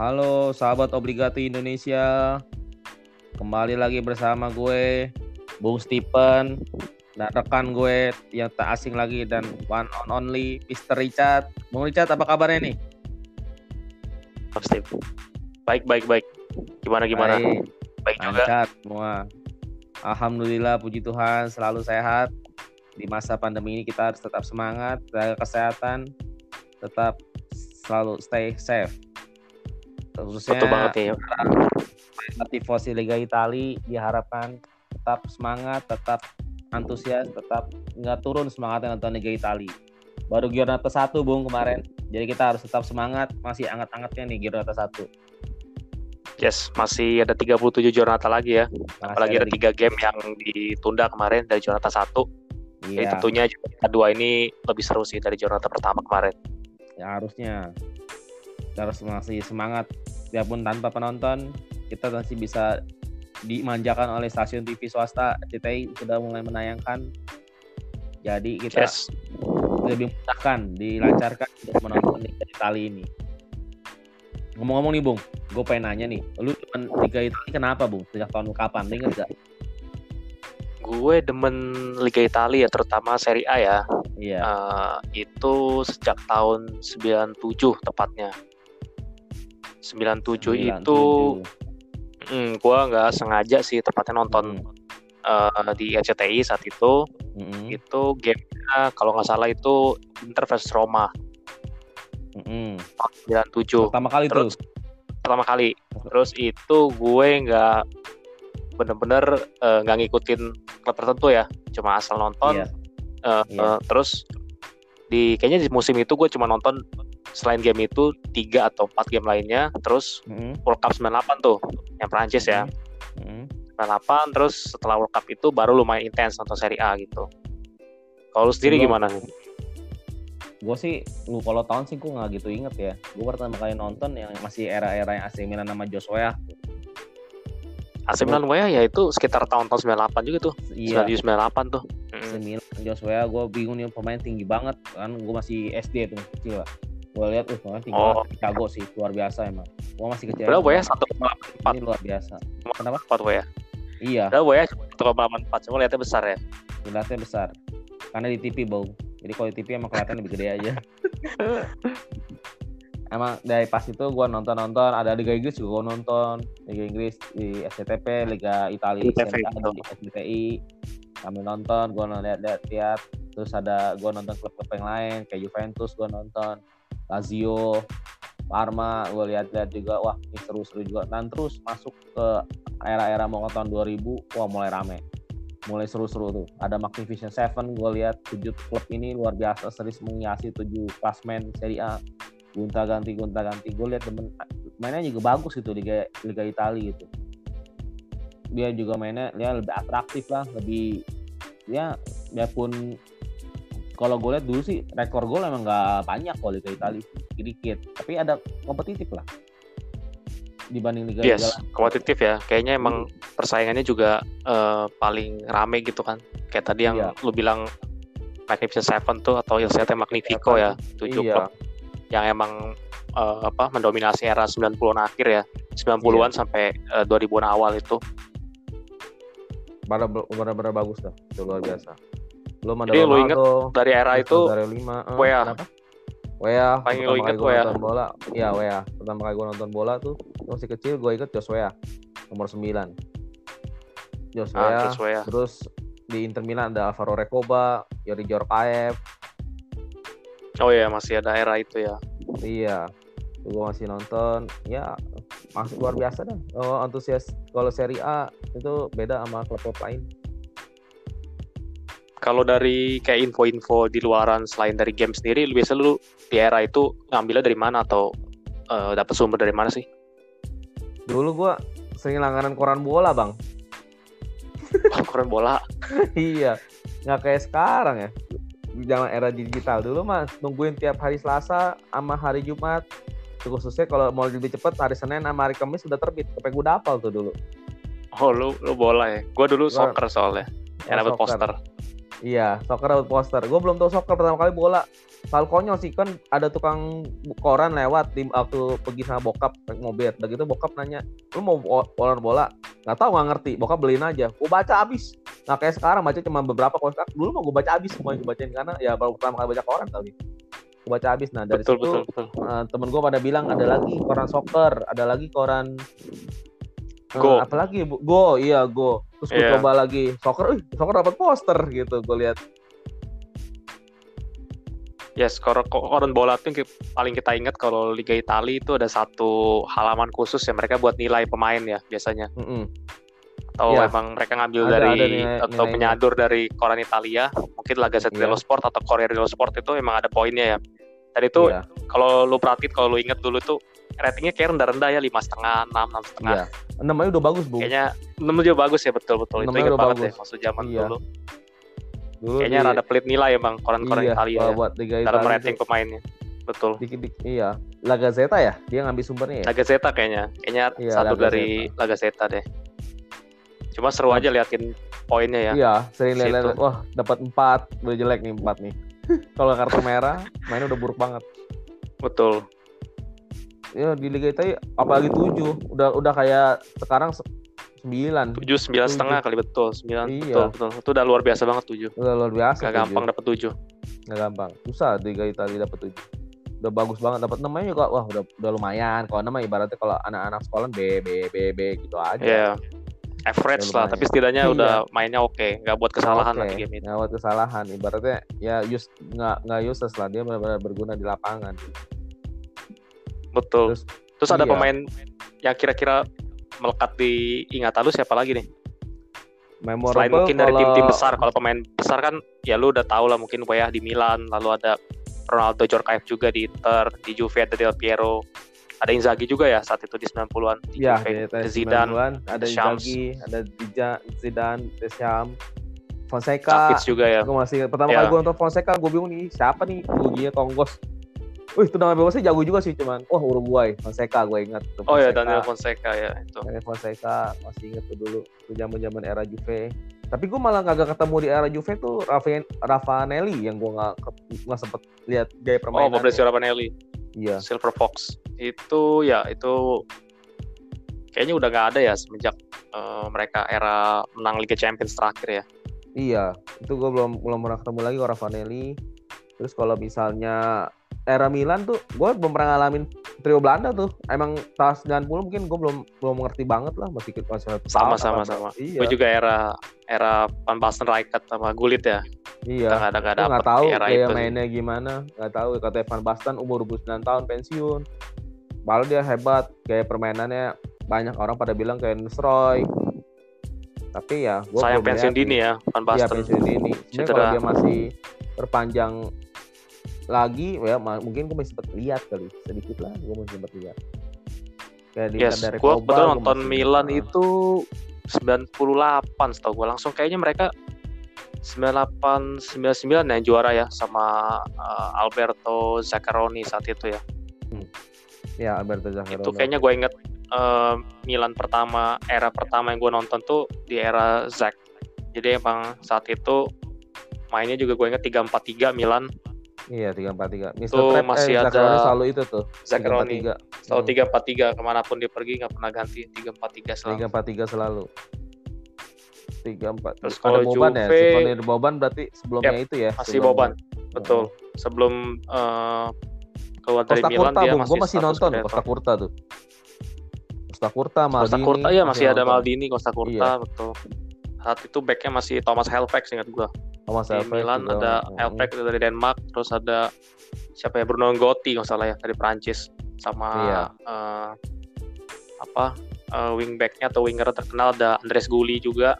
Halo sahabat obligati Indonesia. Kembali lagi bersama gue Bung Stephen dan rekan gue yang tak asing lagi dan one on only Mr. Richard. Bung Richard apa kabarnya nih? Mas Steve. Baik, baik, baik. Gimana, gimana? Baik, Baik juga. lancar semua. Alhamdulillah puji Tuhan selalu sehat. Di masa pandemi ini kita harus tetap semangat, jaga kesehatan, tetap selalu stay safe. Khususnya Betul banget nih. tifosi Liga Italia diharapkan tetap semangat, tetap antusias, tetap nggak turun semangatnya nonton Liga Italia. Baru Giornata 1 Bung kemarin. Jadi kita harus tetap semangat, masih anget-angetnya nih Giornata 1. Yes, masih ada 37 Jornata lagi ya. Masih Apalagi ada tiga game yang ditunda kemarin dari Jornata 1. Jadi Iya, tentunya Jornata 2 ini lebih seru sih dari Jornata pertama kemarin. ya harusnya. Kita harus masih semangat. Biarpun tanpa penonton, kita masih bisa dimanjakan oleh stasiun TV swasta. CTI sudah mulai menayangkan. Jadi kita Yes. lebih memudahkan, dilancarkan untuk menonton Liga Italia ini. Ngomong-ngomong nih Bung, gue pengen nanya nih, lu demen Liga Italia kenapa Bung? Sejak tahun kapan? Inget gak? Gue demen Liga Italia terutama Serie A ya. Iya. Eh, itu sejak tahun 97 tepatnya. 97 itu hmm, gue nggak sengaja sih tepatnya nonton eh, di RCTI saat itu. Mm-mm. itu gamenya kalau nggak salah itu Inter versus Roma tahun 97 Pertama kali terus tuh. pertama kali terus itu gue nggak bener-bener eh, nggak ngikutin klub tertentu ya cuma asal nonton Iya. Eh, iya. eh, terus di kayaknya di musim itu gue cuma nonton selain game itu tiga atau empat game lainnya terus Mm-mm. World Cup 98 tuh yang Prancis ya Mm-mm. 98 terus setelah World Cup itu baru lumayan intens nonton Serie A gitu kalau lu sendiri gimana nih Gue sih, lu kalau tahun sih gue nggak gitu inget ya. Gue pertama kali nonton yang masih era-era yang AC Milan sama Joshua. AC Milan WA ya itu sekitar tahun-tahun 98 juga tuh. Iya. 97 98 tuh. AC. Milan Joshua gue bingung nih pemain tinggi banget kan gue masih SD tuh kecil lah gue lihat uh pemain tinggi Oh. jago sih luar biasa emang gue masih kecil Berapa ya? emang. 1,84 ini luar biasa Kenapa? 4 WA. iya Berapa ya? 1,84 cuma lihatnya besar ya. lihatnya besar karena di TV bau jadi kalau di TV emang kelihatan lebih gede aja emang dari pas itu gue nonton nonton ada Liga Inggris juga gue nonton Liga Inggris di SCTP Liga Italia Di SCTI sambil nonton gue lihat lihat lihat terus ada gue nonton klub-klub yang lain kayak Juventus gue nonton Lazio Parma gue lihat-lihat juga. Wah ini seru-seru juga. Dan terus masuk ke era-era mau tahun 2000 wah mulai rame. Mulai seru-seru tuh. Ada Magnificent Seven gue lihat. Tujuh klub ini luar biasa serius menghiasi tujuh klasmen Serie A. Gonta ganti gonta ganti. Gue lihat temen mainnya juga bagus gitu Liga Liga Italia gitu. Dia juga mainnya dia lebih atraktif lah lebih ya biarpun kalau gue lihat dulu sih rekor gol emang nggak banyak kalau Liga Italia sedikit tapi ada kompetitif lah dibanding Liga Liga Yes, kompetitif ya. Kayaknya emang persaingannya juga eh, paling rame gitu kan. Kayak tadi yang Iya. lu bilang Magnificent Seven tuh atau Il Siete Magnifico ya. Tujuh iya klub yang emang eh, apa mendominasi era 90-an akhir ya. 90-an sampai eh, 2000-an awal itu. benar-benar bagus dah itu luar biasa belum ada Jadi lu inget Ronaldo Dari era itu dari lima eh, Wea. kenapa? Wea Paling lu pertama inget Wea. nonton bola iya Wea pertama kali gue nonton bola tuh masih kecil gue ikut Joshua nomor 9 Joshua ah, terus ya. terus di Inter Milan ada Alvaro Recoba Yori Jorkaev Oh iya, masih ada era itu ya. iya gue masih nonton ya masih luar biasa dah oh, antusias kalau Serie A itu beda sama klub-klub lain Kalau dari kayak info-info di luaran selain dari game sendiri, lu biasa lu di era itu ngambilnya dari mana atau eh, dapat sumber dari mana sih? dulu gue sering langganan koran bola bang Koran bola. iya nggak kayak sekarang ya zaman era digital dulu mas nungguin tiap hari Selasa sama hari Jumat khususnya kalau mau lebih cepet hari Senin sama hari Kamis sudah terbit sampai gue dapal tuh dulu Oh, lu lu bola ya. Gua dulu Gua- soccer soalnya. Yang Oh, dapat poster. Iya, soccer dapat poster. Gue belum tahu soccer pertama kali bola. Hal konyol sih kan ada tukang koran lewat di waktu pergi sama bokap naik mobil. Udah gitu bokap nanya, lu mau bola bola? Gak tau nggak ngerti. Bokap beliin aja. Gue baca abis. Nah kayak sekarang baca cuma beberapa kalau dulu mau gue baca abis semua gue bacain karena ya baru pertama kali baca koran kali. Gue baca abis. Nah dari betul, situ betul, betul. Uh, temen gue pada bilang ada lagi koran soccer, ada lagi koran Go. Uh, apalagi bu? Go, iya Go. Terus gue Iya. coba lagi soccer, ih soccer dapat poster gitu. Gue lihat. Ya, skor koran bola ki- paling kita ingat kalau Liga Italia itu ada satu halaman khusus ya mereka buat nilai pemain ya biasanya. Mm-mm. Atau Ya. emang mereka ngambil Ada- dari ada nilai- atau nilainya. penyadur dari koran Italia, mungkin La Gazzetta Iya. dello Sport atau Corriere dello Sport itu emang ada poinnya ya. Dan itu Iya, kalau lu perhatiin kalau lu inget dulu tuh ratingnya kayak rendah-rendah ya lima setengah, enam, enam setengah. iya. Namanya udah bagus, Bu. Kayaknya enam juga bagus ya betul betul itu inget banget bagus. deh maksud zaman Iya. dulu. Dulu Kayaknya di- rada pelit nilai emang koran-koran iya, Italia ya, buat Liga dalam rating tuh pemainnya. Betul. dikit-dikit iya. La Gazzetta ya? Dia ngambil sumbernya ya? La Gazzetta kayaknya. Kayaknya Iya, satu La dari La Gazzetta deh. Cuma seru aja liatin poinnya ya. Iya, sering lihat wah dapat 4, udah jelek nih 4 nih. Kalau kartu merah, mainnya udah buruk banget. Betul. Ya di Liga Italia apalagi 7, udah udah kayak sekarang 9. Tujuh sembilan Tujuh. setengah kali betul. Sembilan Iya. betul betul. Itu udah luar biasa banget tujuh. Udah luar biasa. Gak tujuh. gampang dapet tujuh. Nggak gampang. Susah di Liga Italia dapat 7. Udah bagus banget dapat namanya juga wah udah udah lumayan. Kalau nama ibaratnya kalau anak-anak sekolah B B B B gitu aja. Iya. Average Ya, lah, tapi setidaknya Iya. udah mainnya oke, nggak buat kesalahan Oke, lah di game itu. nggak buat kesalahan. Ibaratnya ya use nggak nggak useless lah dia benar-benar berguna di lapangan. Betul. Terus Terus ada iya. pemain yang kira-kira melekat di ingatan lu siapa lagi nih? memorable Selain mungkin dari kalau- tim-tim besar, kalau pemain besar kan ya lu udah tahu lah mungkin Weah di Milan, lalu ada Ronaldo Djorkaeff juga di Inter, di Juve ada Del Piero, ada Inzaghi juga ya saat itu di 90-an di Ya, Juve, di ada Zidane, 90-an, ada Deschamps. Inzaghi, ada Dija- Zidane, Deschamps, Fonseca. Juga ya. Gue masih pertama Ya. kali gue nonton Fonseca, gue bingung nih siapa nih Uruguay Tonggos. Wih, itu nama bebasnya jago juga sih cuman. Wah, Uruguay, Fonseca gue ingat. Tuh, Oh ya Fonseca. Daniel Fonseca ya itu. Daniel Fonseca masih inget tuh dulu itu zaman zaman era Juve. Tapi gue malah kagak ketemu di era Juve tuh Rafa Ravanelli yang gue nggak nggak sempet lihat gaya Oh permainan. Fabrizio Ravanelli, Iya. Silver Fox. Itu ya itu kayaknya udah nggak ada ya semenjak eh, mereka era menang Liga Champions terakhir ya. Iya, itu gue belum belum pernah ketemu lagi orang Ravanelli. Terus kalau misalnya era Milan tuh, gue belum pernah ngalamin trio Belanda tuh. Emang tahun 90 mungkin gue belum belum mengerti banget lah, masih masih Sama sama sama. Iya, Gue juga era era Van Basten, Rijkaard sama Gullit ya. iya. Kita ada nggak Gue dapet nggak tahu era gaya itu. mainnya gimana, nggak tahu. Kata Evan Basten umur 29 tahun pensiun. Padahal dia hebat, gaya permainannya banyak orang pada bilang kayak Nestroy. Tapi ya, gue Sayang pensiun dini ya Van Iya Basten. pensiun dini. Sebenarnya kalau dia masih perpanjang lagi, ya mungkin gue masih sempat lihat kali sedikit lah, gue masih sempat lihat. Kayak di Yes, dari gue betul nonton Milan ah. itu 98 setahu gue langsung kayaknya mereka 98 99 yang juara ya sama uh, Alberto Zaccaroni saat itu ya. ya Alberto Zaccheroni. Itu kayaknya gue inget uh, Milan pertama era pertama yang gue nonton tuh di era Zac. Jadi emang saat itu mainnya juga gue inget 3-4-3 Milan Iya tiga empat tiga. Mister Tuh Trap masih eh, ada selalu itu tuh. Zaccaroni. Selalu Hmm. 3-4-3 ke mana pun dia pergi nggak pernah ganti 3-4-3 selalu. Tiga empat tiga selalu. Tiga empat. Terus Ada kalau Boban ya. Juve- Sifoni Boban berarti sebelumnya itu ya. Masih sebelum- Boban, betul. Sebelum uh, keluar dari Costa Milan Curta, dia Bung. masih Gue masih nonton kreator. Costa Curta tuh. Costa Costa Maldini. Curta ya masih ada nonton. Maldini, Costa Curta, Iya. betul. Saat itu backnya masih Thomas Helveg ingat gua. Thomas Di Helveg Milan juga. ada Hmm. Itu dari Denmark, terus ada siapa ya Bruno Gotti nggak salah ya dari Prancis sama Iya. eh, apa eh, wingbacknya atau winger terkenal ada Andres Gulli juga,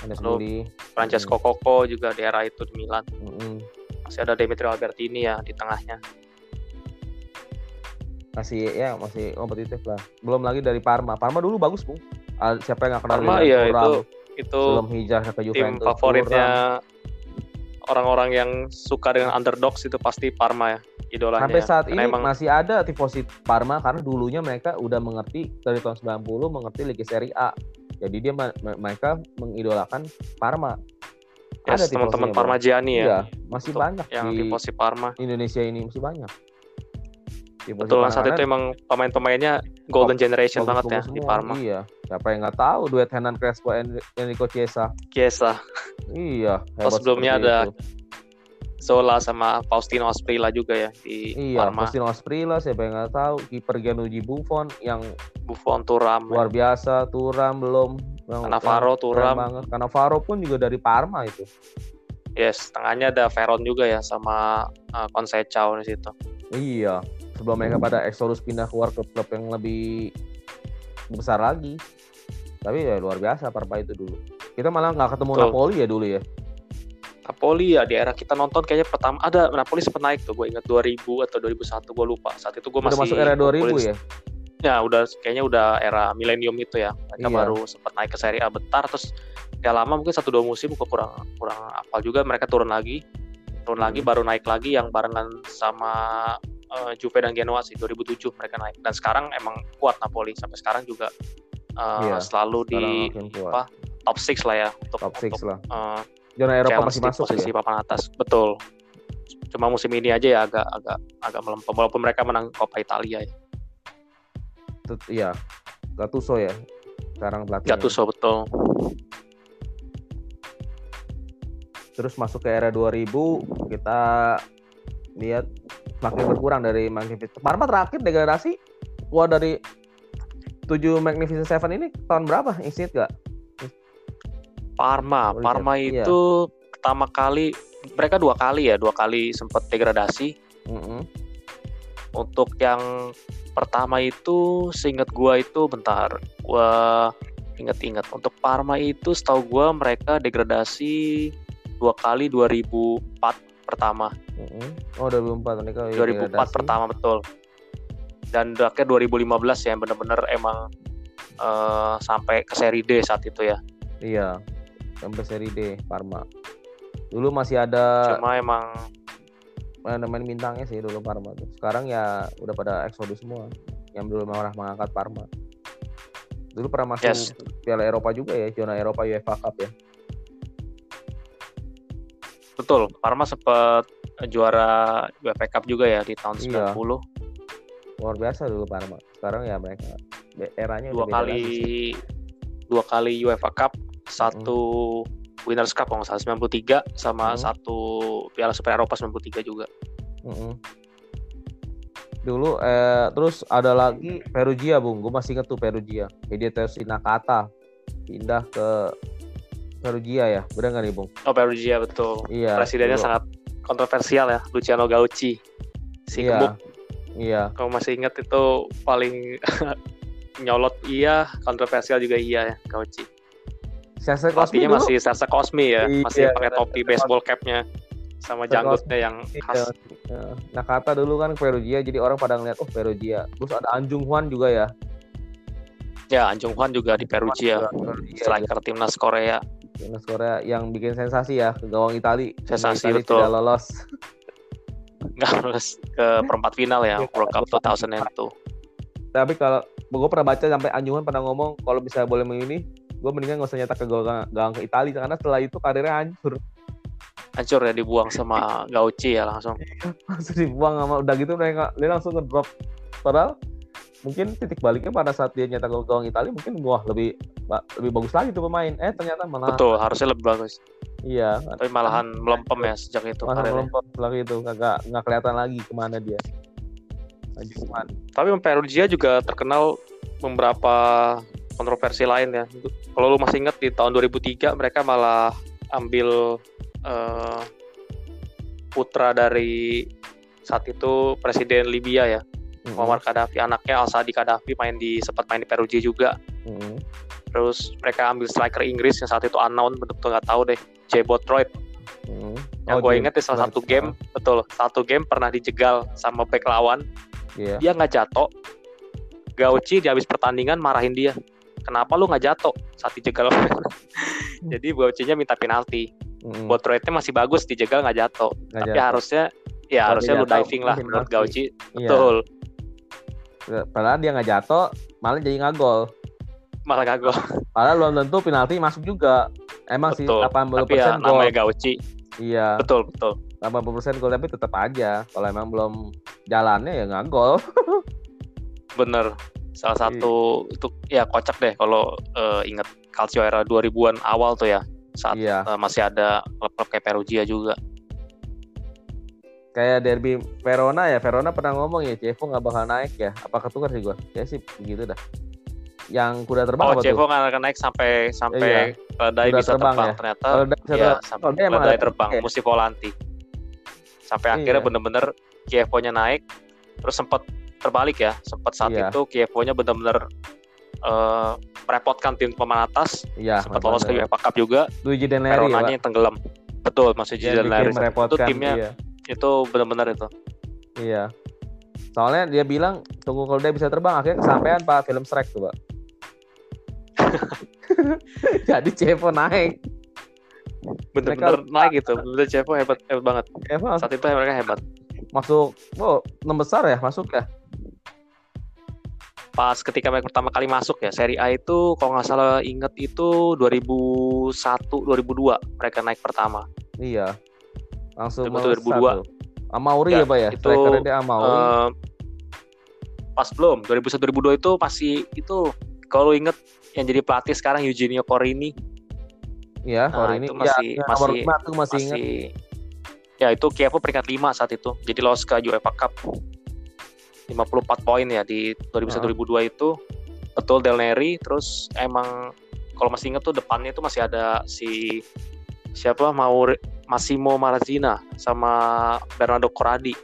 Lalu Gulli. Francesco Coco juga di era itu di Milan. Mm-mm. Masih ada Demetrio Albertini ya di tengahnya. masih ya masih kompetitif lah. Belum lagi dari Parma. Parma dulu bagus bung. Ah, Siapa yang nggak kenal Parma ya itu itu sebelum hijrah ke tim Juventus. favoritnya Thuram. Orang-orang yang suka dengan underdogs itu pasti Parma ya idolanya. Sampai saat Karena ini emang masih ada tifosi Parma karena dulunya mereka udah mengerti dari tahun 90 mengerti Liga Serie A. Jadi dia mereka mengidolakan Parma. Yes, Ada teman-teman Bang. Parmagiani ya. Iya, masih banyak Yang di tifosi Parma. Indonesia ini masih banyak. Tifosi Betul kan Parma saat itu emang pemain-pemainnya golden generation banget ya bagus-bagus di semua. Parma. Iya, siapa yang nggak tahu duet Hernan Crespo and Enrico Chiesa. Chiesa, Iya, Terus sebelumnya ada itu. Zola sama Faustino Asprilla juga ya di Iya, Parma. Faustino Asprilla siapa yang nggak tahu, kiper Gianluigi Buffon yang Buffon, Thuram, luar biasa, Turam belum, Cannavaro, keren Thuram. banget. Cannavaro pun juga dari Parma itu. Yes, tengahnya ada Veron juga ya sama uh, Conceição di situ. Iya, sebelum mereka pada Exodus pindah keluar ke klub yang lebih besar lagi. Tapi ya luar biasa Parma itu dulu. Kita malah nggak ketemu Betul. Napoli ya dulu ya. Napoli ya di era kita nonton kayaknya pertama ada Napoli sempat naik tuh gue ingat 2000 atau 2001 gue lupa saat itu gue masih masuk era 2000 ngumpulin- ya. ya udah kayaknya udah era milenium itu ya mereka Iya. baru sempat naik ke Serie A bentar terus ya lama mungkin satu dua musim gue kurang kurang apal juga mereka turun lagi turun lagi Hmm. baru naik lagi yang barengan sama eh, Juve dan Genoa sih 2007 mereka naik dan sekarang emang kuat Napoli sampai sekarang juga Iya, selalu di apa, top 6 lah ya untuk top 6 untuk lah. eh, Zona Eropa masih masuk posisi ya. papan atas betul cuma musim ini aja ya agak agak agak melempem walaupun mereka menang Coppa Italia ya Tut- Iya. Gattuso ya. Sekarang pelatihnya. Gattuso betul Terus masuk ke era 2000 kita lihat makin berkurang dari Magnificent. Parma terakhir degradasi keluar dari 7 Magnificent Seven ini tahun berapa? Ingat gak? Parma Boleh Parma lihat. Iya. itu pertama kali mereka dua kali ya dua kali sempat degradasi Mm-mm. untuk yang pertama itu seingat gua itu bentar gua inget-inget untuk Parma itu setahu gua mereka degradasi dua kali 2004 pertama Mm-mm. Oh 2004 mereka ya 2004 degradasi. pertama betul dan akhirnya 2015 ya yang bener-bener emang eh, sampai ke seri D saat itu ya Iya. Sampai seri D Parma. Dulu masih ada cuma emang main-main bintangnya sih dulu Parma tuh. Sekarang ya udah pada Exodus semua. Yang dulu marah mengangkat Parma. Dulu pernah masuk Yes. Piala Eropa juga ya, zona Eropa UEFA Cup ya. Betul Parma sempat juara UEFA Cup juga ya di tahun Iya. 90 Luar biasa dulu Parma. Sekarang ya mereka eranya dua kali dua kali UEFA Cup satu Winners Cup kalau nggak salah 93 sama Hmm. satu Piala Super Eropa 93 juga Mm-mm. Dulu eh terus ada lagi Perugia, Bung. Gue masih inget tuh Perugia. Jadi Teosi Nakata pindah ke Perugia ya. Bener nggak nih, Bung? oh Perugia betul Iya. presidennya dulu. sangat kontroversial ya Luciano Gauci si Iya. gemuk Iya. kalau masih ingat itu paling nyolot iya kontroversial juga iya ya Gauci Cosmi Pelatihnya dulu. masih Sersa Cosmi ya Iya, masih pakai topi baseball capnya sama janggutnya yang Iya. khas Ya. Nakata dulu kan Perugia jadi orang pada ngeliat oh Perugia. Terus ada Anjung Hwan juga ya. ya Anjung Hwan juga di Perugia Perugia. striker timnas Korea Timnas Korea yang bikin sensasi ya ke gawang Itali. Sensasi, Itali betul. tidak lolos. nggak lolos ke perempat final ya World Cup 2002 Tapi kalau gue pernah baca sampai Anjung Hwan pernah ngomong kalau bisa boleh memilih, gue mendingan gak usah nyetak ke gawang, gawang ke Itali karena setelah itu karirnya hancur. hancur ya dibuang sama Gauci ya langsung langsung dibuang sama udah gitu mereka dia langsung ngedrop padahal mungkin titik baliknya pada saat dia nyetak gol gawang Italia mungkin wah lebih lebih bagus lagi tuh pemain. Eh ternyata malah betul harusnya lebih bagus. Iya. Tapi malahan melempem ya sejak itu malah karirnya. melompat lagi itu nggak nggak kelihatan lagi ke mana dia. Anjuman. tapi Perugia juga terkenal beberapa kontroversi lain ya. Kalau lu masih ingat di tahun 2003 mereka malah ambil eh, putra dari saat itu presiden Libya ya Mm-mm. Muammar Gaddafi anaknya Al Sadi Gaddafi main di sempat main di Perugia juga Mm-mm. terus mereka ambil striker Inggris yang saat itu unknown betul-betul nggak tahu deh J. Botroid Mm-mm. yang Oh, gue inget di salah satu game betul satu game pernah dijegal sama back lawan Iya. dia nggak jatuh Gauci di habis pertandingan marahin dia kenapa lu nggak jatuh saat dijegal jadi Gaucinya minta penalti Mm-mm. Botroidnya masih bagus dijegal nggak jatuh tapi jatuh. harusnya ya Kalau harusnya lu diving lah menurut. Gauci Iya. betul Padahal dia nggak jatuh, malah jadi nggak gol. malah gak gol Padahal belum tentu penalti masuk juga. Emang sih betul. 80% Tapi ya gol. namanya Gauci. Iya, Betul, betul. 80% gol tapi tetap aja kalau emang belum jalannya ya nggak gol. Bener. Salah Iya. satu itu ya kocak deh kalau eh, inget Calcio era 2000-an awal tuh ya. Saat Iya, eh, masih ada klub-klub kayak Perugia juga. Kayak derby Verona ya. Verona pernah ngomong ya, Cevo nggak bakal naik ya. Apa ketukar sih gua? Ya sih begitu dah. Yang kuda terbang Oh, apa? Cevo nggak akan naik sampai sampai keledai Kuda bisa terbang terbang, ya? ternyata dia bisa ya terbang- sampai keledai ada terbang oke. musim volanti. Sampai akhirnya Iya. bener-bener Kievo-nya naik terus sempat terbalik ya. Sempat saat Iya. itu Kievo-nya bener-bener eh, merepotkan tim pemain atas, Iya, sempat lolos ke. UEFA Cup juga, Luigi ya, Veronanya yang tenggelam. Betul, masih Gideon bikin Laris. Itu timnya Iya. Itu benar-benar itu. Iya. Soalnya dia bilang tunggu kalau dia bisa terbang akhirnya kesampaian Pak film Shrek tuh Pak. Jadi Cevo naik. Bener-bener naik gitu. Bener Cevo hebat, hebat banget. Cevo Saat itu mereka hebat. masuk, oh enam besar ya masuk ya. Pas ketika mereka pertama kali masuk ya, Serie A itu kalau nggak salah inget itu 2001 2002 mereka naik pertama. Iya. Langsung melesat 2002. tuh. Amauri ya, Ya, Pak ya. itu, dia Amauri. Eh, pas belum 2001 2002 itu masih itu kalau inget yang jadi pelatih sekarang Eugenio Corini Iya, nah, kalau ini itu masih- ya, nomor masih- lima tuh masih, ingat. masih ya itu Kievo peringkat 5 saat itu jadi lolos ke UEFA Cup 54 poin ya di 2001 Ah. 2002 itu betul Del Neri terus emang kalau masih inget tuh depannya itu masih ada si siapa mau Massimo Marazina sama Bernardo Corradi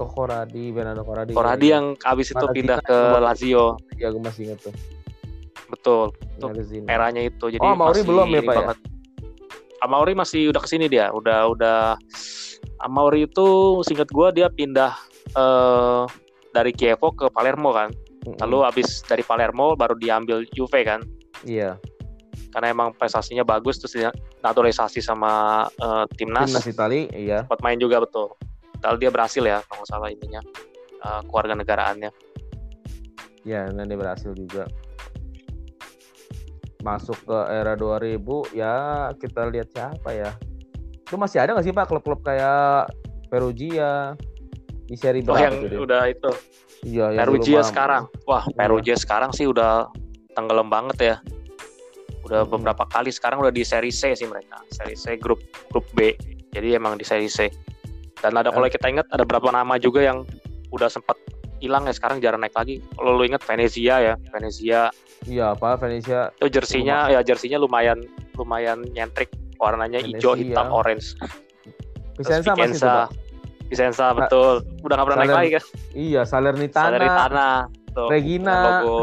Oh, Koradi, Bernardo Koradi. Corradi yang abis itu Marazina pindah ke Lazio Iya, gue masih ingat tuh. betul Magazine. eranya itu jadi Oh, masih belum ya, Pak, ya? banget. Amauri masih udah ke sini dia udah udah Amauri itu singkat gua dia pindah eh, dari Chievo ke Palermo kan Mm-mm. lalu abis dari Palermo baru diambil Juve kan iya, karena emang prestasinya bagus terus naturalisasi sama eh, timnas, timnas Itali, iya. buat main juga betul kalau dia berhasil ya kalau salah ininya eh, keluarga negaraannya Ya, dan dia berhasil juga. Masuk ke era 2000, ya kita lihat siapa ya. Itu masih ada nggak sih Pak klub-klub kayak Perugia di seri oh berapa yang dia? udah itu Iya, dulu Perugia sekarang. Wah, Iya. Perugia sekarang sih udah tenggelam banget ya. Udah beberapa kali sekarang udah di seri C sih mereka. Seri C grup grup B. Jadi emang di seri C. Dan ada kalau kita ingat ada beberapa nama juga yang udah sempat hilang ya sekarang jarang naik lagi. Kalau lu ingat Venezia ya, Venezia Iya, apa Venesia itu jersinya ya jersinya lumayan lumayan nyentrik warnanya hijau Venezia. hitam orange. Vicenza masih tuh, Vicenza. Vicenza betul. Udah nggak pernah naik Saler- lagi kan? Iya, Salernitana, Salernitana, tuh, Regina. logo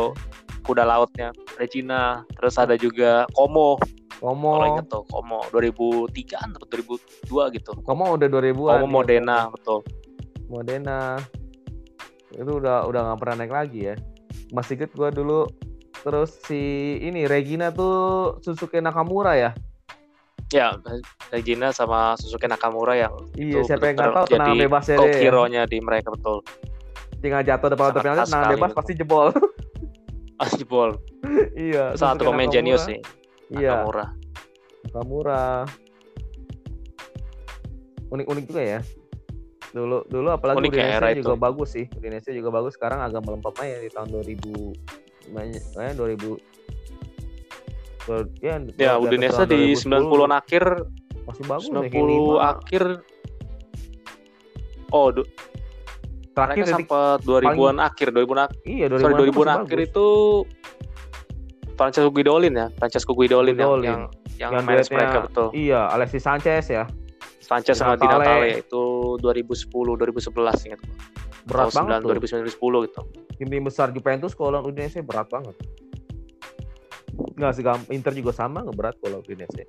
kuda lautnya, Regina, terus ada juga Como, Como, kalau inget tuh Como 2003 atau 2002 gitu. Como udah 2000-an. Como iya, Modena, betul. Modena itu udah udah nggak pernah naik lagi ya masih inget gue dulu terus si ini Regina tuh Suzuki Nakamura ya Ya, Regina sama Suzuki Nakamura yang iya Itu siapa yang nggak tahu jadi bebasnya goal deh ya. di mereka betul. tinggal jatuh depan auto penalti sekali bebas itu. pasti jebol Ah, jebol. iya Satu pemain jenius sih, iya. Nakamura. Nakamura. Unik-unik juga ya. Dulu dulu apalagi Unik ya era juga itu. bagus sih. Udinese juga bagus sekarang agak melempem aja di tahun 2000 banyak eh 2000 Ber- ya, Ya, tahun di 2010 90-an akhir, masih bagus 90 90 akhir. Oh, terakhir mereka sempat 2000-an akhir, 2000-an akhir. iya 2000 Sorry, 2000-an akhir itu Francesco Guidolin ya, Francesco Guidolin, yang- Guidolin. yang yang, Yang manage duetnya- mereka betul. iya Alexis Sanchez ya Sanchez sama Di Natale. Itu 2010 2011 ingat gua. berat Tahun banget 9, tuh 2009 2010 gitu. tim besar Juventus kalau Udinese berat banget nggak sih Inter juga sama nggak berat kalau Udinese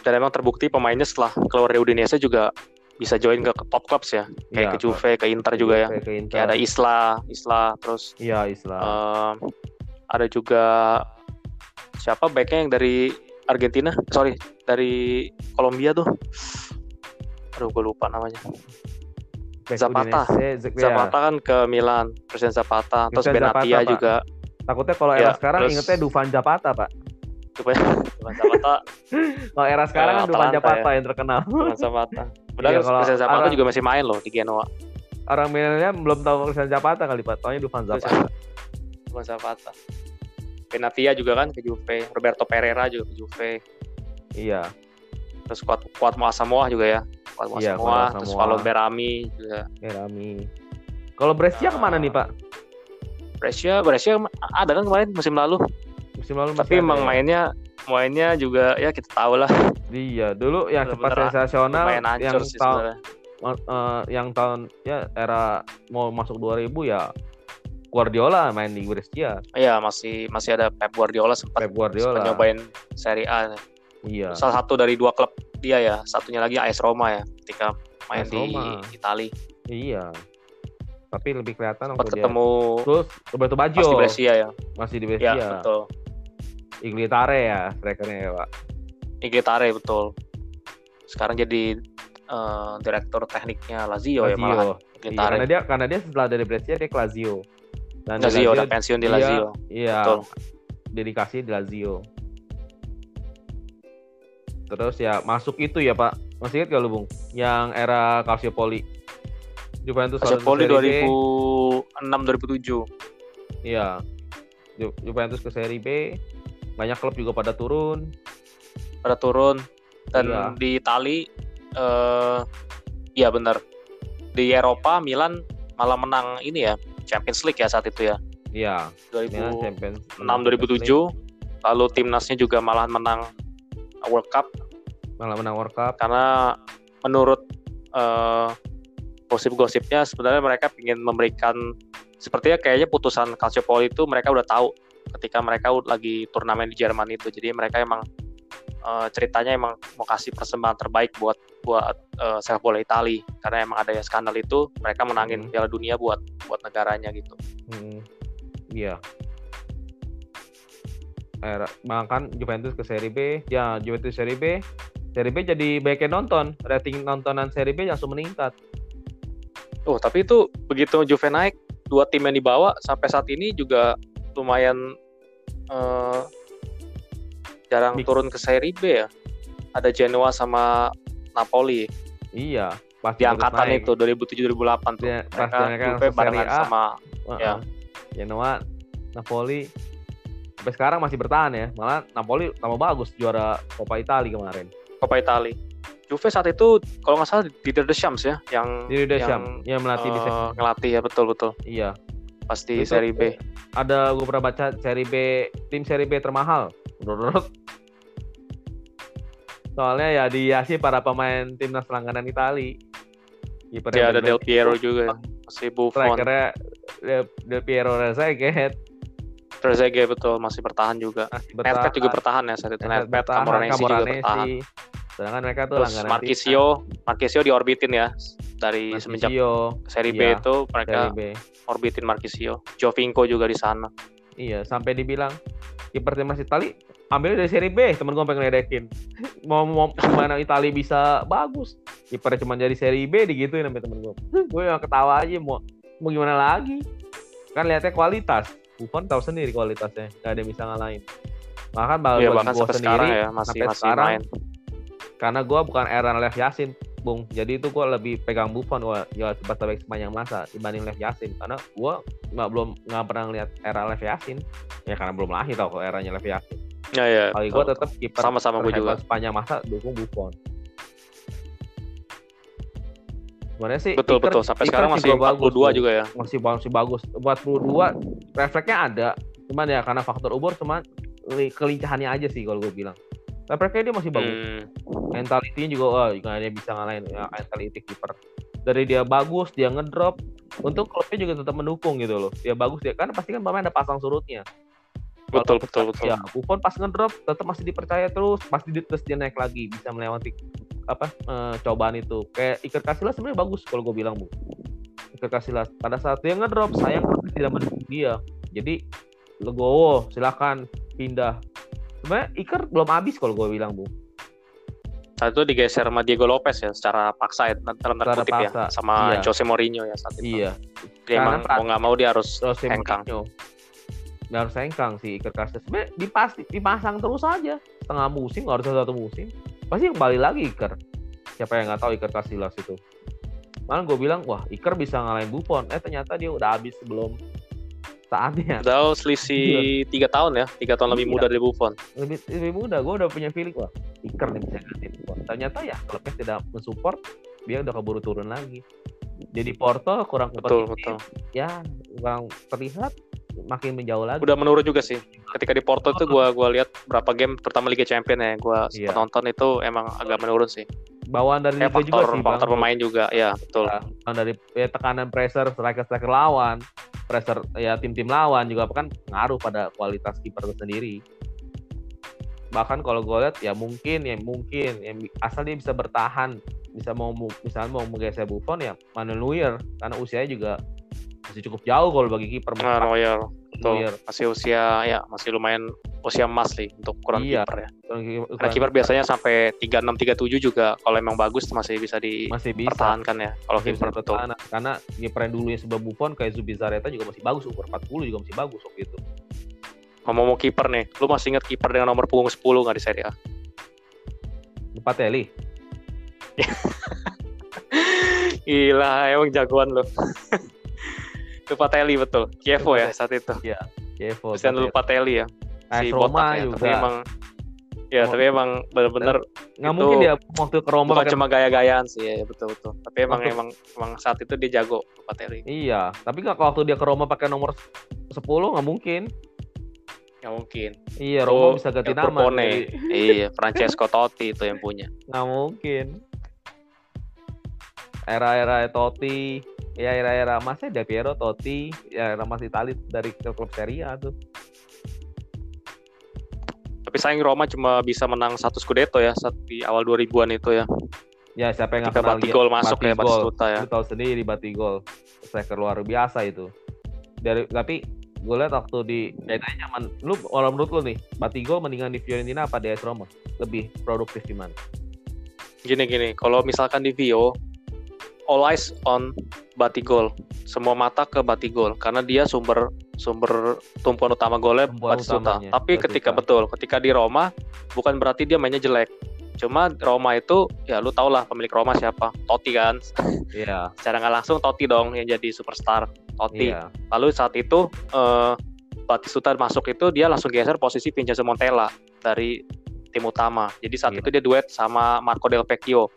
Dan emang terbukti pemainnya setelah keluar dari Udinese juga bisa join ke ke top clubs ya. Kayak Iya, ke Juve, ke Inter juga ya. Kayak ke Inter. Kayak ada Isla, Isla terus iya Islam em, ada juga siapa backnya yang dari Argentina sorry dari Kolombia tuh aduh gue lupa namanya Back Zapata. Udinese, Z- ya. Zapata kan ke Milan Presiden Zapata terus Benatia Zapata, Pak. juga takutnya kalau era Ya, sekarang terus- ingetnya Dufan Zapata pak Dufan Dufan Zapata Kalau era sekarang kan Eh, Dufan Atalanta Zapata yang terkenal. Dufan Zapata padahal Iya, kalau Dufan Zapata orang- juga masih main loh di Genoa Orang milenial belum tahu Dufan Zapata kali Pak. Taunya Dufan Zapata. Dufan Zapata Benatia juga kan ke Juve Roberto Pereira juga ke Juve Iya. terus kuat kuat Samoa juga ya kuat Iya, Samoa terus. Valon Berami juga Rami. Kalau Brescia Ah. ke mana nih Pak? Brescia Brescia ada kan kemarin musim lalu Musim lalu masih tapi emang ya? mainnya mainnya juga ya kita tahu lah Iya, dulu yang sempat sensasional yang tahun eh, yang tahun ya era mau masuk 2000 ya Guardiola main di Brescia, Iya masih masih ada Pep Guardiola sempat Pep Guardiola. sempat nyobain Serie A Iya. salah satu dari dua klub dia ya satunya lagi AS Roma ya ketika main AS di Roma. Itali Iya. Tapi lebih kelihatan waktu dia. ketemu Terus Roberto Baggio pas di Brescia ya masih di ya Brescia. betul Iglitare ya strikernya ya, Pak. Iglitare betul sekarang jadi eh, direktur tekniknya Lazio, ya malah Lazio. Iya, Iglitare karena dia karena dia setelah dari Brescia dia ke Lazio. Dan di Lazio udah pensiun di dia- Lazio Iya. Betul. Dedikasi di Lazio. Terus ya masuk itu ya Pak. Masih ingat gak lu Bung? Yang era Calciopoli. Juventus Calciopoli Serie B. 2006 2007 Iya. Ju- Juventus ke Serie B. Banyak klub juga pada turun. pada turun dan Iya. di Itali eh iya benar di Eropa Milan malah menang ini ya Champions League ya saat itu ya Iya. Milan 2006 Champions. 2007 lalu timnasnya juga malah menang World Cup Malah menang World Cup. karena menurut eh, gosip-gosipnya sebenarnya mereka ingin memberikan sepertinya kayaknya putusan Calciopoli itu mereka udah tahu ketika mereka lagi turnamen di Jerman itu. Jadi mereka emang eh, ceritanya emang mau kasih persembahan terbaik buat buat eh, sepak bola Itali. Karena emang ada ya skandal itu mereka menangin Hmm. Piala Dunia buat buat negaranya gitu. Hmm, Iya. Era, bahkan Juventus ke Serie B, ya Juventus Serie B, Serie B jadi banyak yang nonton, rating nontonan Serie B langsung meningkat. Oh, tapi itu begitu Juve naik, dua tim yang dibawa sampai saat ini juga lumayan eh, jarang Mix. turun ke Serie B ya. Ada Genoa sama Napoli Iya, pas di angkatan naik. itu 2007-2008 tuh. Dia- pas mereka Juve barengan A. sama Heeh. ya. Genoa, Napoli, sampai sekarang masih bertahan ya. Malah Napoli tambah bagus juara Coppa Italia kemarin. Coppa Italia. Juve saat itu kalau nggak salah di Deschamps ya yang Di Deschamps yang, yang melatih di B. ngelatih ya betul betul Iya. Pas di Itu- Serie B. Ada gue pernah baca Serie B tim Serie B termahal. Menurut Soalnya ya dihiasi para pemain timnas langganan Itali. Kipernya Ya ada Del Piero juga ya. Masih Buffon. Strikernya Del, Del Piero Rezeguet Trezeguet betul masih bertahan juga. masih Nedved juga bertahan ya saat itu. Nedved Camoranesi juga bertahan. Sedangkan mereka tuh Terus langganan Marquisio, Marquisio diorbitin ya dari timnas. semenjak Marquisio, Serie B iya, itu mereka B. orbitin Marquisio. Jovinko juga di sana. Iya, sampai dibilang kiper timnas Itali ambil dari Serie B, temen gue pengen ngeledekin. mau mau gimana Itali bisa bagus? Kipernya cuma jadi Serie B digituin sama temen gue. gue yang ketawa aja mau mau gimana lagi? Kan lihatnya kualitas. Buffon tahu sendiri kualitasnya, gak ada yang bisa ngalahin. Bahkan bagi, bagi bahkan gue sampai sendiri, sekarang ya masih sampai masih sekarang, main. karena gue bukan era Lev Yasin, Bung. Jadi itu gue lebih pegang Buffon gua ya cepat sampai sepanjang masa dibanding Lev Yasin. Karena gue nggak belum nggak pernah ngeliat era Lev Yasin. Ya karena belum lahir tau kok eranya Lev Yasin. Ya ya. Bagi betul, gue tetap kiper Sama-sama gue juga. sepanjang masa dukung Buffon. Sebenarnya sih Betul Iker- betul sampai Iker sekarang masih juga bagus 42 tuh. juga ya. masih masih bagus. 42 refleksnya ada. Cuman ya karena faktor umur cuman li- kelincahannya aja sih kalau gue bilang. Refleksnya dia masih bagus. Hmm, Mentality juga wah nggak ada yang bisa ngalahin ya mentality kiper. Dari dia bagus, dia ngedrop. Untuk klubnya juga tetap mendukung gitu loh. Dia bagus dia kan pasti kan pemain ada pasang surutnya. betul betul betul. Ya, Buffon pas ngedrop tetap masih dipercaya terus, pasti di, terus dia naik lagi bisa melewati apa eh, cobaan itu. Kayak Iker Casillas sebenarnya bagus kalau gue bilang bu. Iker Casillas pada saat dia ngedrop sayang tidak mendukung dia. Jadi Legowo silakan pindah. Sebenarnya Iker belum habis kalau gue bilang bu. Saat itu digeser sama Diego Lopez ya secara paksa ya dalam tanda kutip ya sama iya. Jose Mourinho ya saat itu. Iya. Dia Karena emang mau nggak mau dia harus Jose hengkang. Mourinho. nggak harus sengkang sih Iker Casillas. Sebenarnya dipasti dipasang terus aja setengah musim nggak harus satu musim. Pasti kembali lagi Iker. Siapa yang nggak tahu Iker Casillas itu? Malah gue bilang wah Iker bisa ngalahin Buffon. Eh ternyata dia udah habis sebelum saatnya. Udah selisih tiga tahun ya, tiga tahun lebih Iya. muda dari Buffon. Lebih, lebih muda. Gue udah punya feeling wah Iker nih bisa gantiin Buffon. Ternyata ya klubnya tidak mensupport dia udah keburu turun lagi. Jadi Porto kurang Betul, kompetitif. betul. Ya kurang terlihat makin menjauh lagi. Udah menurun juga sih. Ketika di Porto itu gua gua lihat berapa game pertama Liga Champion ya, gua Iya. sempat nonton itu emang agak menurun sih. Bawaan dari Kayak liga juga faktor sih faktor Bang. pemain juga, ya betul. Ya, Bang, dari ya, tekanan pressure striker-striker lawan, pressure ya tim-tim lawan juga kan ngaruh pada kualitas kiper itu sendiri. Bahkan kalau gue lihat ya mungkin ya mungkin ya, asal dia bisa bertahan, bisa mau misalnya mau menggeser Buffon ya Manuel Neuer karena usianya juga masih cukup jauh kalau bagi kiper. Nah, Neuer. Neuer. Masih usia ya masih lumayan usia emas sih untuk ukuran Iya. kiper ya. Karena kiper biasanya sampai 36 37 juga kalau emang bagus masih bisa masih bisa. dipertahankan ya. Kalau kiper betul. Karena kiper yang dulu yang sebelum Buffon kayak Zubizarreta juga masih bagus, umur 40 juga masih bagus waktu itu. Ngomong-ngomong kiper nih, lu masih ingat kiper dengan nomor punggung 10 nggak di Serie A? Balotelli. Gila, emang jagoan lu. Itu Patelli betul. Kievo ya saat itu. Chievo. Christian Lupatelli ya. AS si Roma ya. juga. Tapi emang ya, Oh. tapi emang benar-benar nggak itu mungkin dia waktu ke Roma bukan cuma gaya-gayaan sih ya, betul betul. Tapi emang Waktu- emang emang saat itu dia jago Patelli. Iya, tapi nggak waktu dia ke Roma pakai nomor 10 nggak mungkin. Nggak mungkin. Iya, Roma bisa ganti El nama. Jadi iya, Francesco Totti itu yang punya. Nggak mungkin. Era-era Totti, ya era-era masih Del Piero, Totti, ya era Mas Itali dari klub Serie A tuh. Tapi sayang Roma cuma bisa menang satu Scudetto ya saat di awal 2000-an itu ya. Ya siapa yang nggak kenal? Batigol masuk ya, Batigol. Batistuta ya. Lu tahu sendiri Batigol. Striker luar biasa itu. Dari tapi gue lihat waktu di kayaknya zaman lu kalau menurut lu nih Batigol mendingan di Fiorentina apa di AS Roma lebih produktif di mana? Gini gini, kalau misalkan di Vio, all eyes on Batigol. Semua mata ke Batigol karena dia sumber sumber tumpuan utama golnya Batistuta. utamanya, Tapi ketika Batistuta. betul, ketika di Roma bukan berarti dia mainnya jelek. Cuma Roma itu ya lu tau lah pemilik Roma siapa? Totti kan. Iya, Secara nggak langsung Totti dong yang jadi superstar. Totti. iya. Lalu saat itu eh, Batistuta masuk itu dia langsung geser posisi Vincenzo Montella dari tim utama. Jadi saat Iya. itu dia duet sama Marco Del Vecchio.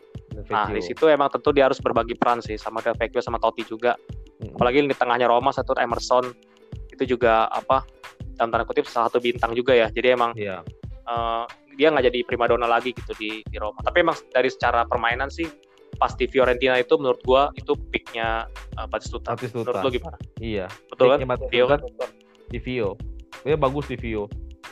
Nah, Vecchio. di situ emang tentu dia harus berbagi peran sih sama Del Vecchio sama Totti juga. Mm. Apalagi di tengahnya Roma satu Emerson itu juga apa dalam tanda kutip salah satu bintang juga ya. Jadi emang Iya. eh, dia nggak jadi primadona lagi gitu di, di Roma. Tapi emang dari secara permainan sih pas di Fiorentina itu menurut gua itu peaknya uh, Batistuta. Batistuta. Menurut lu gimana? Iya. Betul kan? Batistuta Vio kan? tetap Di Vio. Dia bagus di Vio.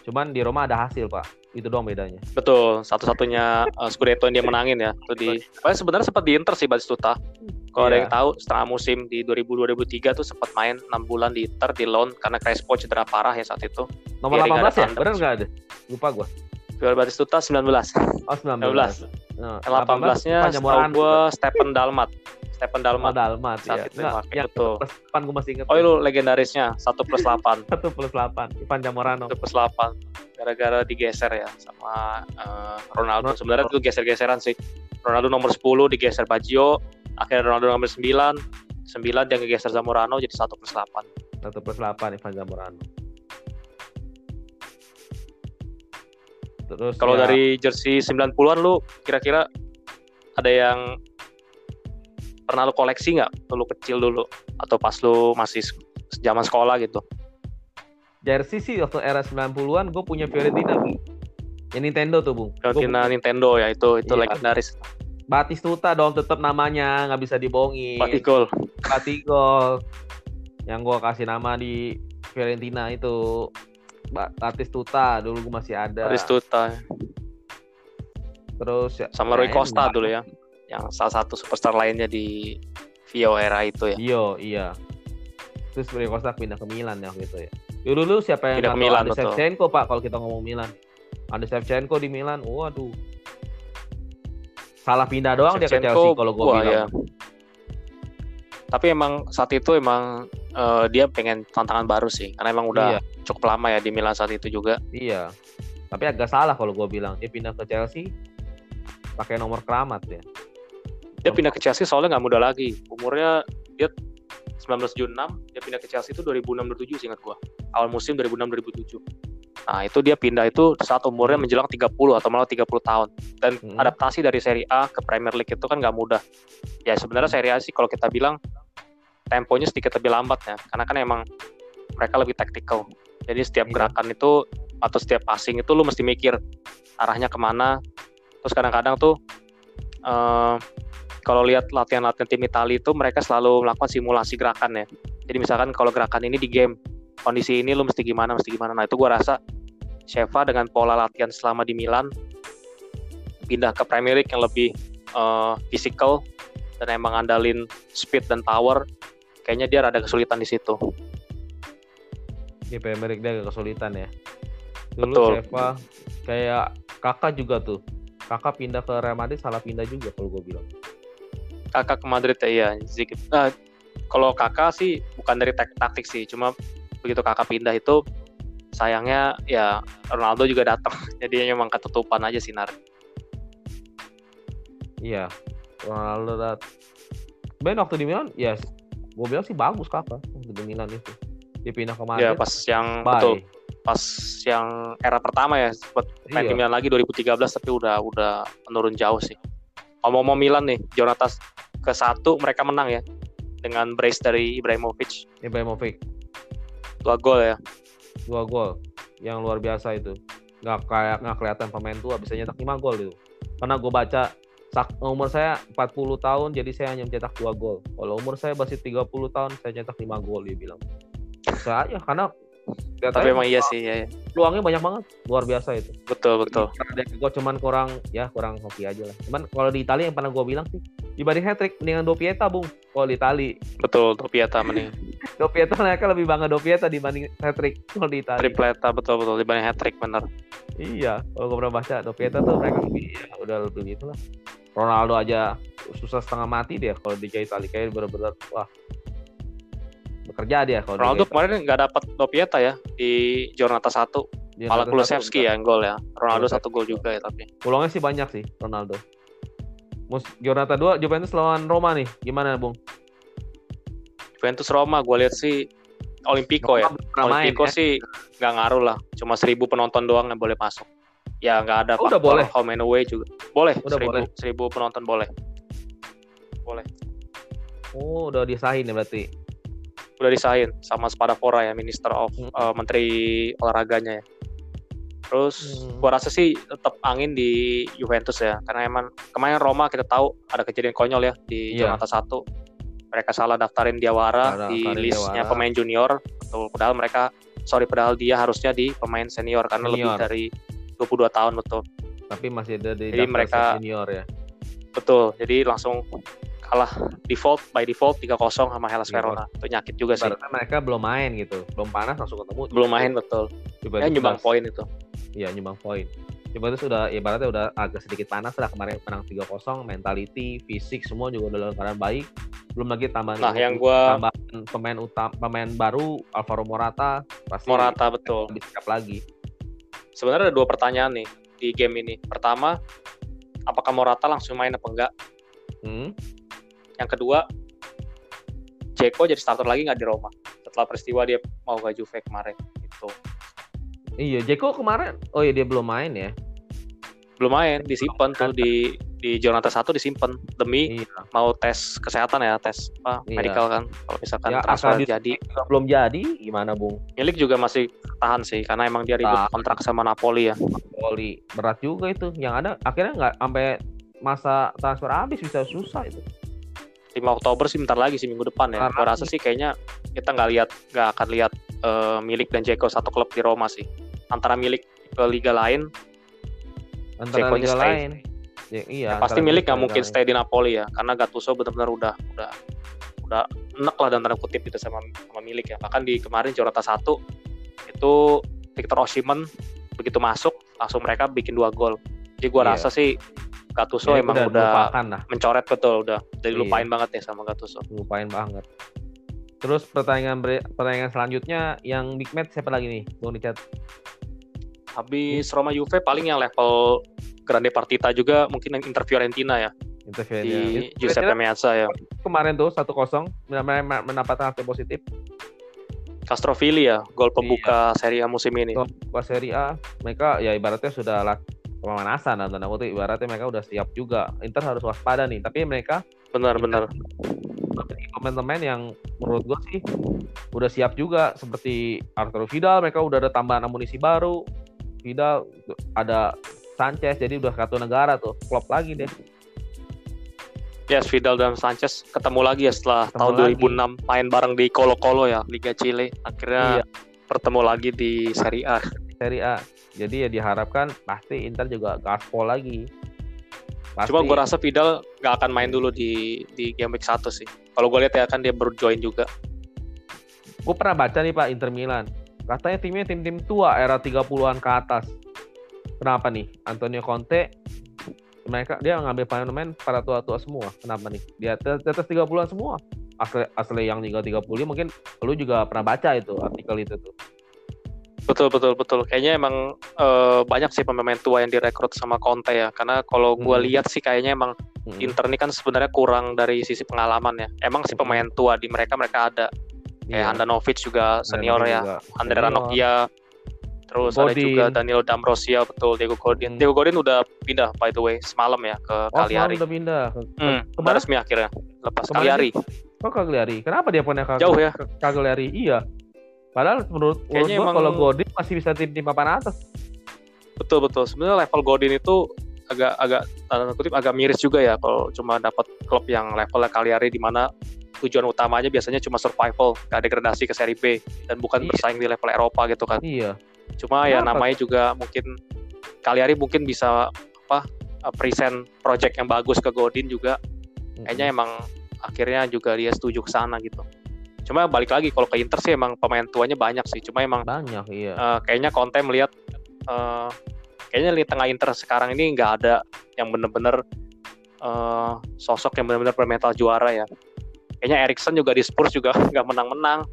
Cuman di Roma ada hasil, Pak. Itu doang bedanya. Betul, satu-satunya uh, Scudetto yang dia menangin ya. Itu di Padahal sebenarnya sempat di Inter sih Batistuta. Kalau ada Iya. yang tahu setengah musim di 2000-2003 tuh sempat main 6 bulan di Inter di loan karena Crespo cedera parah ya saat itu. Nomor nggak 18 ada ya? tandem. Bener nggak ada? Lupa gua. Viola Batistuta 19. Oh, 19. 19. Nah, 18-nya Panjang setahu gue Stephen Dalmat. Stephen Oh, Dalmat. Dalmat. Saat ya. itu pakai, yang plus 8 gue masih inget. Oh itu legendarisnya 1 plus 8. 1 plus 8. Ivan Jamorano. 1 plus 8. Gara-gara digeser ya sama uh, Ronaldo. Ronaldo. Sebenarnya itu geser-geseran sih. Ronaldo nomor 10 digeser Baggio. Akhirnya Ronaldo nomor 9. 9 dia ngegeser Zamorano jadi 1 plus 8. 1 plus 8 Ivan Zamorano. Terus Kalau ya, dari jersey 90-an lu kira-kira ada yang pernah lu koleksi nggak? Lu kecil dulu atau pas lu masih zaman sekolah gitu? jersey sih waktu era 90-an gue punya Fiorentina. Bung. Yang Nintendo tuh, Bung. Gua Fiorentina Nintendo ya itu itu Iya. legendaris. Batistuta dong tetap namanya nggak bisa dibohongin. Batigol. Batigol yang gua kasih nama di Fiorentina itu Ba- Batistuta dulu gua masih ada. Batistuta Terus ya, sama Rui kayaknya Costa dulu ya. Yang salah satu superstar lainnya di Vio era itu ya. Iya, iya. Terus Rui Costa pindah ke Milan ya gitu ya. Dulu dulu siapa yang Pindah ke? Milan, betul. Shevchenko Pak kalau kita ngomong Milan. Ada Shevchenko di Milan. Waduh. Salah pindah doang dia ke Shevchenko, Chelsea kalau gua wah, bilang. ya. Tapi emang saat itu emang uh, dia pengen tantangan baru sih karena emang udah Iya. cukup lama ya di Milan saat itu juga. Iya. Tapi agak salah kalau gue bilang dia pindah ke Chelsea pakai nomor keramat ya. Dia pindah ke Chelsea soalnya nggak muda lagi. Umurnya dia 1976, dia pindah ke Chelsea itu 2006 2007 sih ingat gua. Awal musim 2006 2007. Nah, itu dia pindah itu saat umurnya menjelang 30 atau malah 30 tahun. Dan Hmm. adaptasi dari Serie A ke Premier League itu kan nggak mudah. Ya sebenarnya Serie A sih kalau kita bilang temponya sedikit lebih lambat ya, karena kan emang mereka lebih taktikal. Jadi setiap Iya. gerakan itu atau setiap passing itu lu mesti mikir arahnya ke mana. Terus kadang-kadang tuh eh, kalau lihat latihan-latihan tim Italia itu mereka selalu melakukan simulasi gerakan ya. Jadi misalkan kalau gerakan ini di game kondisi ini lu mesti gimana, mesti gimana. Nah itu gua rasa Sheva dengan pola latihan selama di Milan pindah ke Premier League yang lebih eh, physical dan emang andalin speed dan power, kayaknya dia rada kesulitan di situ. Di Premier League dia agak kesulitan ya. Dulu Betul. Sheva kayak kakak juga tuh. Kakak pindah ke Real Madrid salah pindah juga kalau gue bilang. Kakak ke Madrid ya, iya. Sedikit. Nah, kalau kakak sih bukan dari tak- taktik sih, cuma begitu kakak pindah itu sayangnya ya Ronaldo juga datang, jadi emang ketutupan aja sinar. Iya. Ronaldo dat. Ben waktu di Milan ya gue bilang sih bagus kakak waktu di Milan itu. Dia pindah ke Madrid. Ya pas yang bye. betul, pas yang era pertama ya, buat main di Iya. Milan lagi 2013 tapi udah udah menurun jauh sih. Ngomong-ngomong Milan nih, Jonatas ke satu mereka menang ya. Dengan brace dari Ibrahimovic. Ibrahimovic. Dua gol ya. dua gol. Yang luar biasa itu. Nggak kayak nggak kelihatan pemain tua bisa nyetak 5 gol itu. Karena gue baca sak- umur saya 40 tahun jadi saya hanya mencetak dua gol. Kalau umur saya masih 30 tahun saya cetak 5 gol dia bilang. Bisa aja karena Tapi emang iya sih, ya, ya. peluangnya banyak banget luar biasa itu betul betul. gue cuman kurang ya kurang hoki aja lah cuman kalau di Italia yang pernah gue bilang sih dibanding hat trick mendingan Dopieta bung kalau di Italia Betul, Topiata mending. Dopieta mereka lebih bangga Dopieta dibanding hat trick kalau di Italia Tripleta betul betul dibanding hat trick bener. Iya, kalau gue pernah baca Dopieta tuh mereka lebih ya, udah lebih itulah. Ronaldo aja susah setengah mati dia kalau di Italia kayak bener-bener wah bekerja dia kalau Ronaldo di kemarin nggak dapat Dopieta ya di Giornata 1 Dia malah Kulusevski ya yang gol ya. Ronaldo satu gol juga ya tapi. Peluangnya sih banyak sih Ronaldo. Mus Giornata 2 Juventus lawan Roma nih. Gimana, Bung? Juventus Roma gue lihat sih Olimpico ya. Roma pernah main, Olimpico ya. sih nggak ngaruh lah. Cuma seribu penonton doang yang boleh masuk. Ya nggak ada Oh, udah boleh? home and away juga. Boleh. Udah seribu, boleh. seribu penonton boleh. Oh, udah disahin ya berarti. Udah disahin sama Spadafora ya, Minister of Hmm. eh, Menteri olahraganya ya. Terus Hmm. gua rasa sih tetap angin di Juventus ya, karena emang kemarin Roma kita tahu ada kejadian konyol ya di Iya. Giornata 1. Mereka salah daftarin Diawara Salah di listnya pemain junior, betul. Padahal mereka sorry padahal dia harusnya di pemain senior karena lebih Senior. dari 22 tahun betul. Tapi masih ada di Jadi mereka- senior ya. Betul. Jadi langsung kalah default by default 3-0 sama Hellas Verona. Itu nyakit juga sih. Ibaratnya mereka belum main gitu. Belum panas langsung ketemu. Belum main betul. Juventus Ya nyumbang poin itu. Iya nyumbang poin. Juventus sudah ibaratnya udah agak sedikit panas lah kemarin menang 3-0, mentality, fisik semua juga udah dalam keadaan baik. Belum lagi tambahan Nah, yang gua tambahan pemain utama pemain baru Alvaro Morata pasti Morata betul. lebih siap lagi. sebenarnya ada dua pertanyaan nih di game ini. Pertama, apakah Morata langsung main apa enggak? Hmm? Yang kedua, Ceko jadi starter lagi nggak di Roma setelah peristiwa dia mau ke Juve kemarin gitu. Iya, Jeko kemarin oh iya dia belum main ya. Belum main, disimpan tuh di di Jonathan 1 disimpan demi Iya. mau tes kesehatan ya, tes apa Iya. medical kan. Kalau misalkan Ya, transfer jadi, belum jadi gimana Bung? milik juga masih tahan sih karena emang dia ribut kontrak sama Napoli ya. Poli berat juga itu. Yang ada akhirnya nggak sampai masa transfer habis bisa susah itu. 5 Oktober sih bentar lagi sih minggu depan ya. Lagi. rasa sih kayaknya kita nggak lihat nggak akan lihat eh, milik dan Jeko satu klub di Roma sih. Antara milik ke liga lain, Antara Dzekonya liga stay. lain. Ya, iya. pasti antara milik nggak mungkin lain. stay di Napoli ya, karena Gattuso benar-benar udah udah udah enek lah dan tanda kutip gitu sama sama milik ya. Bahkan di kemarin Jorata satu itu Victor Osimhen begitu masuk langsung mereka bikin dua gol. Jadi gua Iya. rasa sih Gattuso Ya, emang udah, lah, mencoret betul udah. Jadi Iya. lupain banget ya sama Gattuso. lupain banget. Terus pertandingan pertandingan selanjutnya yang big match siapa lagi nih, Bung Richard? Habis Roma Juve paling yang level Grande Partita juga mungkin Inter Fiorentina ya. Inter Fiorentina. Di Giuseppe Meazza ya. Kemarin tuh 1-0 mendapatkan hasil positif. Castrovilli ya, gol pembuka iya. Serie A musim ini. Pembuka Serie A, mereka ya ibaratnya sudah pemanasan dan tanda kutip ibaratnya mereka udah siap juga. Inter harus waspada nih, tapi mereka benar-benar pemain-pemain yang menurut gue sih udah siap juga seperti Arturo Vidal, mereka udah ada tambahan amunisi baru. Vidal ada Sanchez jadi udah satu negara tuh, klop lagi deh. Yes, Vidal dan Sanchez ketemu lagi ya setelah ketemu tahun lagi. 2006 main bareng di Colo Colo ya Liga Chile. Akhirnya iya. bertemu lagi di Serie A. Serie A. Jadi ya diharapkan pasti Inter juga gaspol lagi. Pasti. Cuma gue rasa Vidal gak akan main dulu di di game week 1 sih. Kalau gue lihat ya kan dia baru join juga. Gue pernah baca nih Pak Inter Milan. Katanya timnya tim-tim tua era 30-an ke atas. Kenapa nih? Antonio Conte mereka dia ngambil pemain-pemain para tua-tua semua. Kenapa nih? Di atas, di atas 30-an semua. Asli, asli yang tinggal 30 mungkin lu juga pernah baca itu artikel itu tuh. Betul betul betul. Kayaknya emang uh, banyak sih pemain tua yang direkrut sama Conte ya. Karena kalau gue hmm. lihat sih kayaknya emang hmm. Inter ini kan sebenarnya kurang dari sisi pengalaman ya. Emang sih pemain tua di mereka mereka ada. Kayak yeah. Handanovic juga senior Handanovic ya. Juga. Andre Ranocchia Terus Godin. ada juga Daniel Damrosia betul Diego Godin. Hmm. Diego Godin udah pindah by the way semalam ya ke oh, Cagliari. udah pindah. Hmm, Kemarin resmi akhirnya lepas Cagliari. Kok Cagliari? Kenapa dia punya Cagliari? Jauh ya. Cagliari. Iya. Padahal menurut Kayaknya menurut emang... kalau Godin masih bisa tim-tim papan atas. Betul betul. Sebenarnya level Godin itu agak agak tanda kutip agak miris juga ya kalau cuma dapat klub yang levelnya Cagliari di mana tujuan utamanya biasanya cuma survival, gak degradasi ke seri B dan bukan iya. bersaing di level Eropa gitu kan. Iya. Cuma ya Kenapa? ya namanya juga mungkin Kaliari mungkin bisa apa uh, present project yang bagus ke Godin juga. Kayaknya emang akhirnya juga dia setuju ke sana gitu. Cuma balik lagi kalau ke Inter sih emang pemain tuanya banyak sih. Cuma emang banyak iya. Uh, kayaknya konten melihat uh, kayaknya di tengah Inter sekarang ini nggak ada yang bener-bener uh, sosok yang benar-benar bermental juara ya. Kayaknya Erikson juga di Spurs juga nggak menang-menang.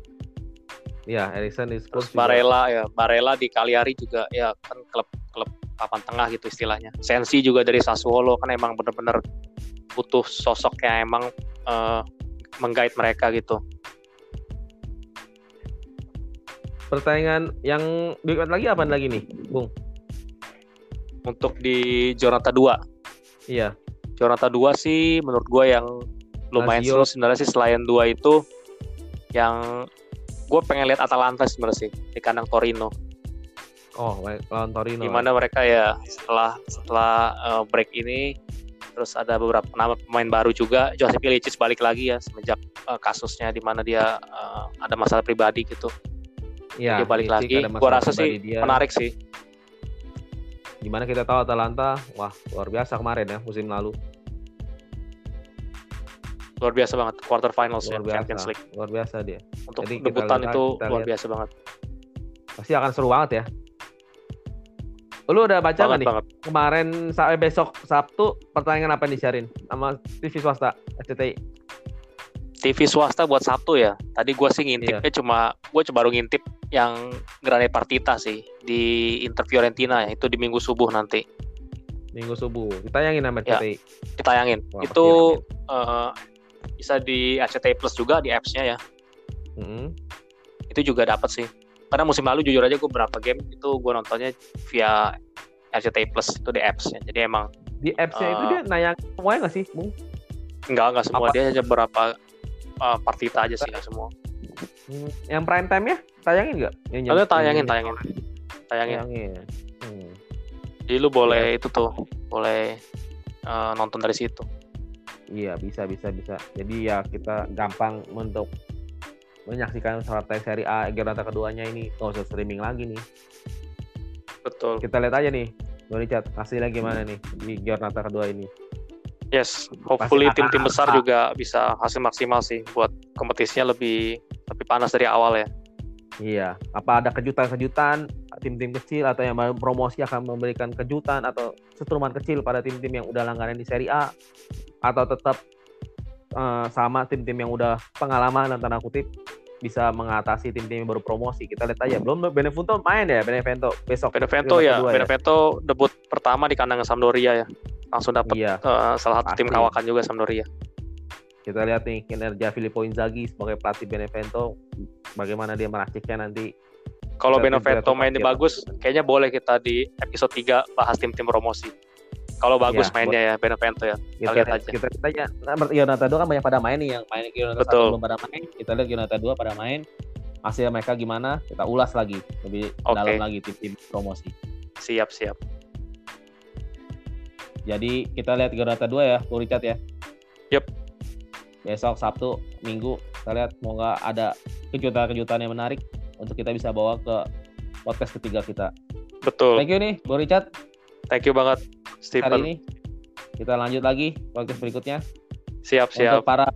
Iya, Erikson di Spurs. Terus Barella ya, Barella di Cagliari juga ya kan klub klub papan tengah gitu istilahnya. Sensi juga dari Sassuolo kan emang bener-bener butuh sosok yang emang uh, menggait mereka gitu. Pertandingan yang berikut lagi apa lagi nih, Bung? Untuk di Jornata 2. Iya. Jornata 2 sih menurut gue yang lumayan seru sebenarnya sih selain dua itu yang gue pengen lihat Atalanta sebenarnya sih di kandang Torino. Oh, lawan Torino. Gimana mereka ya setelah setelah uh, break ini terus ada beberapa nama pemain baru juga Joseph Ilicic balik lagi ya semenjak uh, kasusnya di mana dia uh, ada masalah pribadi gitu. Ya, dia balik lagi. Gue rasa sih dia. menarik sih. Gimana kita tahu Atalanta, wah luar biasa kemarin ya musim lalu. Luar biasa banget quarter finals luar ya biasa, Champions League. luar biasa dia. Untuk Jadi debutan itu luar biasa banget. Pasti akan seru banget ya. Lu udah baca nggak nih? banget. kemarin sampai besok Sabtu pertandingan apa nih Syarin sama TV swasta SCTI TV swasta buat Sabtu ya? Tadi gue sih ngintipnya iya. cuma gue coba baru ngintip yang Grande Partita sih di Inter Fiorentina ya itu di minggu subuh nanti minggu subuh ditayangin sama SCTI ya, ditayangin Wah, itu uh, bisa di RCTI Plus juga di apps-nya ya mm-hmm. itu juga dapat sih karena musim lalu jujur aja gue berapa game itu gue nontonnya via RCTI Plus itu di apps-nya jadi emang di apps-nya uh, itu dia nayang semuanya nggak sih Bung? Enggak, enggak semua. Apa? Dia hanya beberapa uh, partita aja sih, enggak semua. Hmm, yang prime time ya? Tayangin nggak? Yang tayangin, tayangin. Tayangin. tayangin. Hmm. Jadi lu boleh ya. itu tuh, boleh uh, nonton dari situ. Iya bisa bisa bisa. Jadi ya kita gampang untuk menyaksikan partai seri A Giornata keduanya ini nggak usah streaming lagi nih. Betul. Kita lihat aja nih, Doni Chat hasilnya gimana nih di Giornata kedua ini. Yes, hopefully tim-tim besar juga bisa hasil maksimal sih buat kompetisinya lebih lebih panas dari awal ya. Iya, apa ada kejutan-kejutan tim-tim kecil atau yang promosi akan memberikan kejutan atau setruman kecil pada tim-tim yang udah langganan di Serie A atau tetap uh, sama tim-tim yang udah pengalaman dan tanda kutip bisa mengatasi tim-tim yang baru promosi. Kita lihat aja. Belum Benevento main ya, Benevento besok. Benevento ya, kedua Benevento debut pertama di kandang Sampdoria ya. Langsung dapat Iya. eh, salah satu tim Pasti. kawakan juga Sampdoria. Kita lihat nih kinerja Filippo Inzaghi sebagai pelatih Benevento bagaimana dia meraciknya nanti. Kalau Kita Benevento mainnya terakhir. bagus, kayaknya boleh kita di episode 3 bahas tim-tim promosi. Kalau bagus Iya, mainnya ya Benevento ya. Kita lihat lihat aja. kita lihat aja. Nah, Yonata 2 kan banyak pada main nih yang main Yonata Betul. 1 belum pada main. Kita lihat Yonata 2 pada main. Hasil mereka gimana? Kita ulas lagi lebih Oke. dalam lagi tim-tim promosi. Siap, siap. Jadi kita lihat Yonata 2 ya, Richard ya. Yep. Besok Sabtu, Minggu kita lihat semoga ada kejutan-kejutan yang menarik untuk kita bisa bawa ke podcast ketiga kita. Betul. Thank you nih, Bung Richard. Thank you banget hari Stephen. ini. Kita lanjut lagi podcast berikutnya. Siap, siap. Untuk para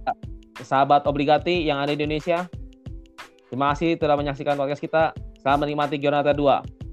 sahabat obligati yang ada di Indonesia, terima kasih telah menyaksikan podcast kita. Selamat menikmati Giornata 2.